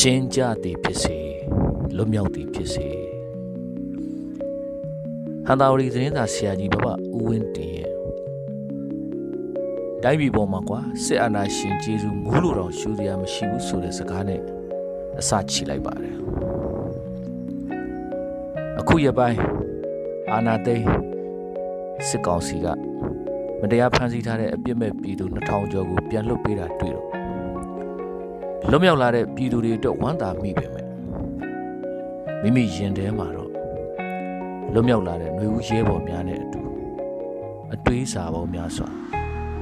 ချင်းကြသည်ဖြစ်စေလွတ်မြောက်သည်ဖြစ်စေဟန်တာဝရီသတင်းစာဆရာကြီးဘဘဦးဝင်းတင်ရဲ့တိုင်းပြည်ပေါ်မှာကွာစစ်အာဏာရှင်ကျေးဇူးမူးလို့တော့ရှူစရာမရှိဘူးဆိုတဲ့စကားနဲ့အစချီလိုက်ပါတယ်အခုရပိုင်းအာဏာသိမ်းစစ်ကောင်စီကမတရားဖမ်းဆီးထားတဲ့အပြစ်မဲ့ပြည်သူ2000ကျော်ကိုပြန်လွှတ်ပေးတာတွေ့တော့ လွတ်မြောက်လာတဲ့ပြည်သူတွေအတွက်ဝမ်းသာမိပေမဲ့မိမိရင်ထဲမှာတော့လွတ်မြောက်လာတဲ့ຫນွေဦးရဲဘော်များနဲ့အတူအတွေးစာပေါင်းများစွာ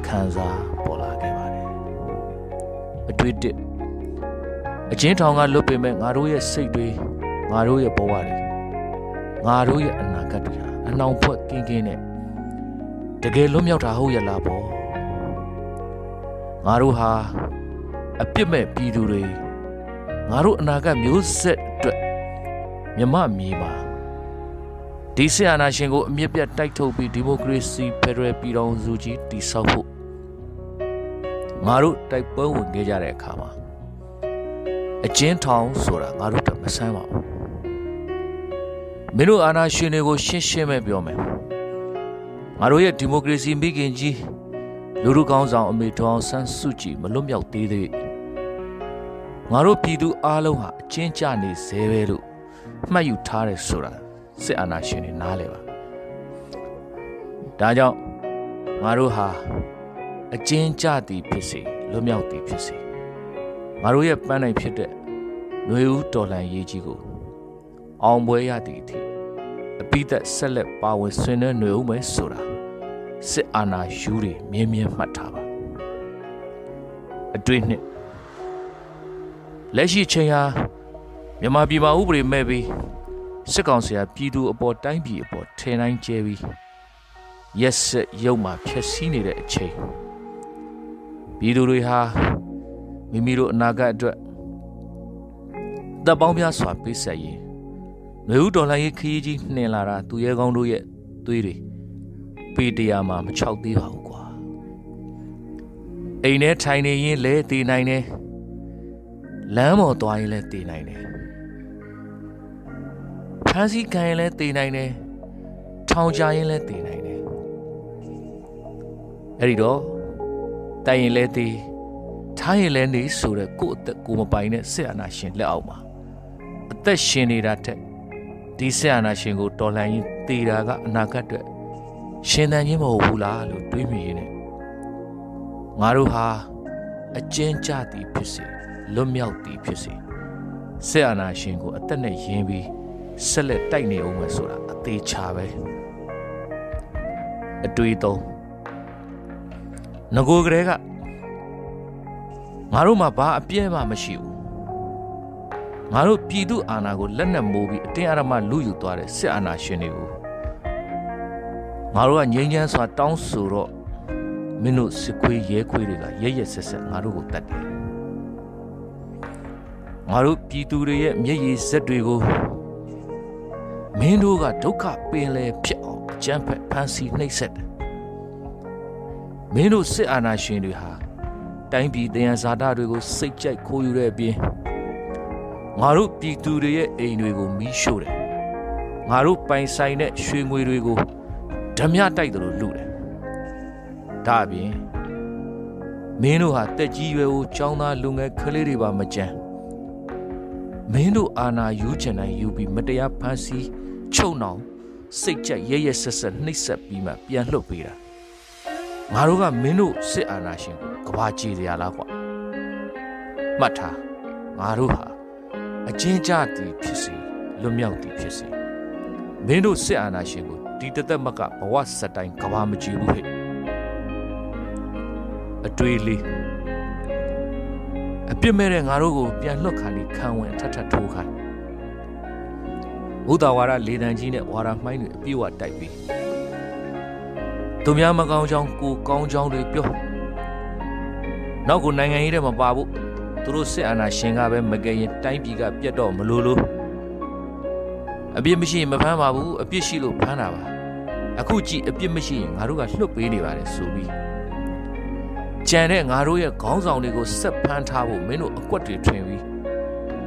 ခံစားပေါ်လာခဲ့ပါတယ်အတွေးတစ်အချင်းထောင်ကလွတ်ပေမဲ့ငါတို့ရဲ့စိတ်တွေငါတို့ရဲ့ဘဝတွေငါတို့ရဲ့အနာဂတ်တွေဟာအနှောင်ဖွဲ့ကင်းကင်းနဲ့တကယ်လွတ်မြောက်တာဟုတ်ရဲ့လားပေါ့ငါတို့ဟာ အပြစ်မဲ့ပြည်သူတွေငါတို့အနာဂတ်မျိုးဆက်အတွက်မြမမြေမှာဒီဆရာနာရှင်ကိုအမြင့်ပြတ်တိုက်ထုတ်ပြီးဒီမိုကရေစီဖက်ဒရယ်ပြည်ထောင်စုကြီးတည်ဆောက်ဖို့ငါတို့တိုက်ပွဲဝင်ခဲ့ကြတဲ့အခါမှာအကျဉ်းထောင်ဆိုတာငါတို့တမဆန်းပါဘူးမင်းတို့အာဏာရှင်တွေကိုရှင်းရှင်းပဲပြောမယ်ငါတို့ရဲ့ဒီမိုကရေစီမိခင်ကြီး လူလူကောင်းဆောင်အမေထောင်ဆန်းစုကြည်မလွတ်မြောက်သေးသေးငါတို့ပြည်သူအားလုံးဟာအချင်းကြနေစေပဲလို့မှတ်ယူထားတယ်ဆိုတာစစ်အာဏာရှင်တွေနားလဲပါဒါကြောင့်ငါတို့ဟာအချင်းကြသည်ဖြစ်စေလွတ်မြောက်သည်ဖြစ်စေငါတို့ရဲ့ပန်းနိုင်ဖြစ်တဲ့ຫນွေဦးတော်လှန်ရေးကြီးကို အောင်ပွဲရသည့်အထိအပိသက်ဆက်လက်ပါဝင်ဆွေးနွေးနေဦးမယ်ဆိုတာ စစ်အာဏာယူတွေမြင်းမြင်းမှတ်ထားပါအတွေ့နှစ်လက်ရှိချိန်ဟာမြန်မာပြည်မှာဥပဒေမဲ့ပြီးစစ်ကောင်စီကပြည်သူအပေါ်တိုင်းပြည်အပေါ်ထင်တိုင်းကျဲပြီးရက်ဆက်ရုပ်မှာဖျက်ဆီးနေတဲ့အချိန်ပြည်သူတွေဟာမိမိတို့အနာဂတ်အတွက်တပ်ပေါင်းများစွာပေးဆက်ရေးຫນွေဦးတော်လှန်ရေးခရီးကြီးနှင်လာတာသူရဲကောင်းတို့ရဲ့သွေးတွေ ပေတရားမှာမချောက်သေးပါဘူးကွာအိမ်ထဲထိုင်နေရင်လဲတည်နိုင်တယ်လမ်းပေါ်သွားရင်လည်းတည်နိုင်တယ်ဖမ်းဆီးခံရင်လည်းတည်နိုင်တယ်ထောင်ချရင်လည်းတည်နိုင်တယ်အဲ့ဒီတော့တိုင်ရင်လည်းတည်ထားရင်လည်းနေဆိုတဲ့ကိုယ့်အသက်ကိုမပိုင်တဲ့ဆက်အာနာရှင်လက်အောက်မှာအသက်ရှင်နေတာထက်ဒီဆက်အာနာရှင်ကိုတော်လှန်ရင်တည်တာကအနာဂတ်အတွက် ရှင်သန်ခြင်းမဟုတ်ဘူးလားလို့တွေးမိရင်ငါတို့ဟာအကျဉ်းချသည်ဖြစ်စေလွတ်မြောက်သည်ဖြစ်စေဆက်အာနာရှင်ကိုအသက်နဲ့ယင်းပြီးဆက်လက်တိုက်နေအောင်မယ်ဆိုတာအသေးချာပဲအတွေ့အသုံးငကိုကလေးကငါတို့မှာဘာအပြည့်မှမရှိဘူးငါတို့ပြည်သူအာဏာကိုလက်နက်မိုးပြီးအတင်းအဓမ္မလူယူသွားတဲ့စစ်အာဏာရှင်တွေကို ငါတို့ကငြိမ်းချမ်းစွာတောင်းဆိုတော့မင်းတို့စစ်ခွေးရဲခွေးတွေကရဲရဲဆက်ဆက်ငါတို့ကိုတတ်တယ်ငါတို့ပြည်သူတွေရဲ့မျက်ရည်စက်တွေကိုမင်းတို့ကဒုက္ခပင်လဲဖြစ်အောင်ကြမ်းဖက်ဖန်ဆီးနှိပ်စက်တယ်မင်းတို့စစ်အာဏာရှင်တွေဟာတိုင်းပြည်တယံဇာတာတွေကိုစိတ်ကြိုက်ခိုးယူတဲ့အပြင်ငါတို့ပြည်သူတွေရဲ့အိမ်တွေကိုမီးရှို့တယ်ငါတို့ပိုင်ဆိုင်တဲ့ရွှေငွေတွေကို ဓမြတိုက်တယ်လို့လူတယ်ဒါအပြင်မင်းတို့ဟာတက်ကြီးရွယ်ကိုចောင်းသားလူငယ်ကလေးတွေပါမကြမ်းမင်းတို့အာနာယူချင်တိုင်းယူပြီးမတရားဖမ်းဆီးချုပ်နှောင်စိတ်ကြက်ရဲရဲဆက်ဆက်နှိပ်စက်ပြီးမှပြန်လှုပ်ပေးတာငါတို့ကမင်းတို့စစ်အာဏာရှင်ကိုကဘာကြည်ရလားကွာမှတ်ထားငါတို့ဟာအချင်းကြသည်ဖြစ်စေလွတ်မြောက်သည်ဖြစ်စေမင်းတို့စစ်အာဏာရှင်ကို ဒီတသက်မကဘဝစက်တိုင်းကဘာမကြည့်ဘူးဟဲ့အတွေ့လေးအပြစ်မဲ့တဲ့ငါတို့ကိုပြန်လွတ်ခါနေခံဝင်ထထထိုးခိုင်းဘုဒ္ဓဝါဒလေတံကြီးနဲ့ဝါဒမှိုင်းတွေအပြည့်ဝတိုက်ပြီးသူများမကောင်းကြောင်းကိုကောင်းကြောင်းတွေပြောနောက်ကိုနိုင်ငံရေးထဲမှာပါဖို့သူတို့စစ်အာဏာရှင်ကပဲမကယ်ရင်တိုင်းပြည်ကပြတ်တော့မလို့လို့အပြစ်မရှိရင်မဖမ်းပါဘူးအပြစ်ရှိလို့ဖမ်းတာပါ အခုကြည့်အပြစ်မရှိရင်ငါတို့ကလွတ်ပေးနေပါတယ်ဆိုပြီးကြံတဲ့ငါတို့ရဲ့ခေါင်းဆောင်တွေကိုဆက်ဖမ်းထားဖို့မင်းတို့အကွက်တွေထွင်ပြီး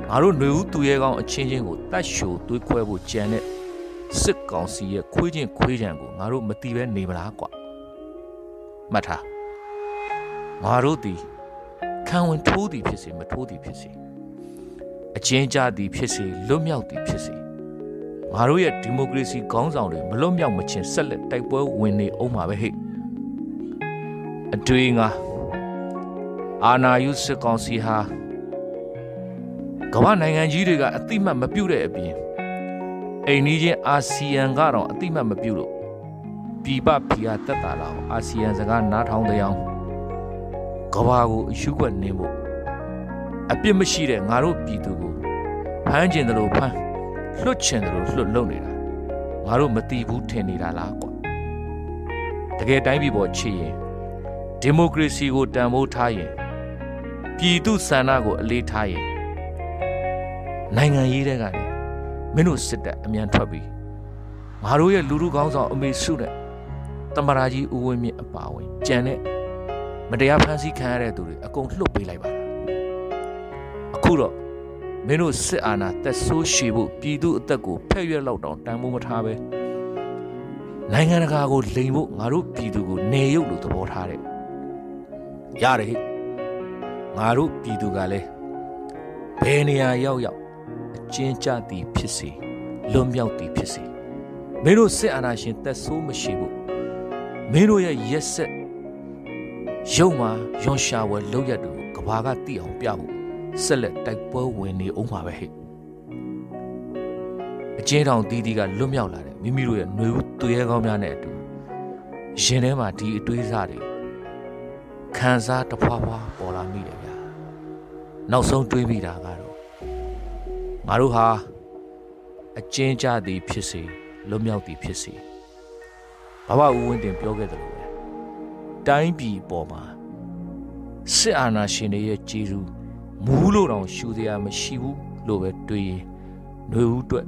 ငါတို့ຫນွေဦးသူရဲကောင်းအချင်းချင်းကိုတတ်ရှိုသွေးခွဲဖို့ကြံတဲ့စစ်ကောင်စီရဲ့ခွေးချင်းခွေးချံကိုငါတို့မတိပဲနေမလားကွာမှတ်ထားငါတို့ဒီခံဝင်ထိုးသည်ဖြစ်စေမထိုးသည်ဖြစ်စေအချင်းကြသည်ဖြစ်စေလွတ်မြောက်သည်ဖြစ်စေ ငါတို့ရဲ့ဒီမိုကရေစီခေါင်းဆောင်တွေမလွတ်မြောက်မချင်းဆက်လက်တိုက်ပွဲဝင်နေအောင်ပါပဲဟဲ့အတွေ့ငါအာနာယုစစ်ကောင်စီဟာကမ္ဘာနိုင်ငံကြီးတွေကအတိမတ်မပြုတ်တဲ့အပြင်အိမ်နီးချင်းအာဆီယံကတော့အတိမတ်မပြုတ်လို့ပြည်ပဖီယာတက်တာလောက်အာဆီယံစကားနားထောင်တဲ့အောင်ကဘာကိုအယူကွက်နေဖို့အပြစ်မရှိတဲ့ငါတို့ပြည်သူကိုဖမ်းကျင်တယ်လို့ဖမ်း လွတ်ချင်တယ်လို့လွတ်လုံနေတာငါတို့မတီးဘူးထင်နေတာလားကွာတကယ်တိုင်းပြည်ပေါ်ချစ်ရင်ဒီမိုကရေစီကိုတန်ဖိုးထားရင်ပြည်သူဆန္ဒကိုအလေးထားရင်နိုင်ငံရေးတဲ့ကနေမင်းတို့စစ်တပ်အမြန်ထွက်ပြီးငါတို့ရဲ့လူလူကောင်းဆောင်အမေစုနဲ့တမရာကြီးဦးဝင်းမြင့်အပါဝင်ကြံတဲ့မတရားဖမ်းဆီးခံရတဲ့သူတွေအကုန်လှုပ်ပေးလိုက်ပါလားအခုတော့ မင်းတို့စစ်အာဏာတက်ဆိုးရှည်ဖို့ပြည်သူအသက်ကိုဖဲ့ရွက်လောက်တောင်တန်ဖိုးမထားပဲနိုင်ငံတကာကိုလိန်ဖို့ငါတို့ပြည်သူကိုနေရုပ်လို့သဘောထားတဲ့ရတယ်ငါတို့ပြည်သူကလည်းဘယ်နေရာရောက်ရောက်အကျဉ်းချသည်ဖြစ်စေလွတ်မြောက်သည်ဖြစ်စေမင်းတို့စစ်အာဏာရှင်တက်ဆိုးမရှိဘူးမင်းတို့ရဲ့ရက်ဆက်ရုံမှာရွန်ရှာဝဲလောက်ရတူကဘာကတိအောင်ပြဖို့ ဆက်လက်တိုက်ပွဲဝင်နေအောင်ပါပဲဟဲ့အကျဉ်းထောင်တီးတီးကလွတ်မြောက်လာတဲ့မိမိတို့ရဲ့ຫນွေဦးသူရဲကောင်းများနဲ့အတူရင်ထဲမှာဒီအတွေးစားတွေခံစားတဖွာဖွာပေါ်လာမိတယ်ဗျာနောက်ဆုံးတွေးမိတာကတော့ငါတို့ဟာအကျဉ်းချသည်ဖြစ်စေလွတ်မြောက်သည်ဖြစ်စေဘဘဦးဝင်းတင်ပြောခဲ့တယ်လို့ပဲတိုင်းပြည်ပေါ်မှာစစ်အာဏာရှင်တွေရဲ့ကြေးစု မူးလို့တောင်ရှူစရာမရှိဘူးလို့ပဲတွေးရင်ຫນွေဦးအတွက်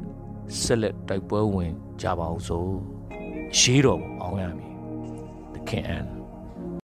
ဆက်လက်တိုက်ပွဲဝင်ကြပါအောင်စို့ရေးတော်အောင်ရမည် the can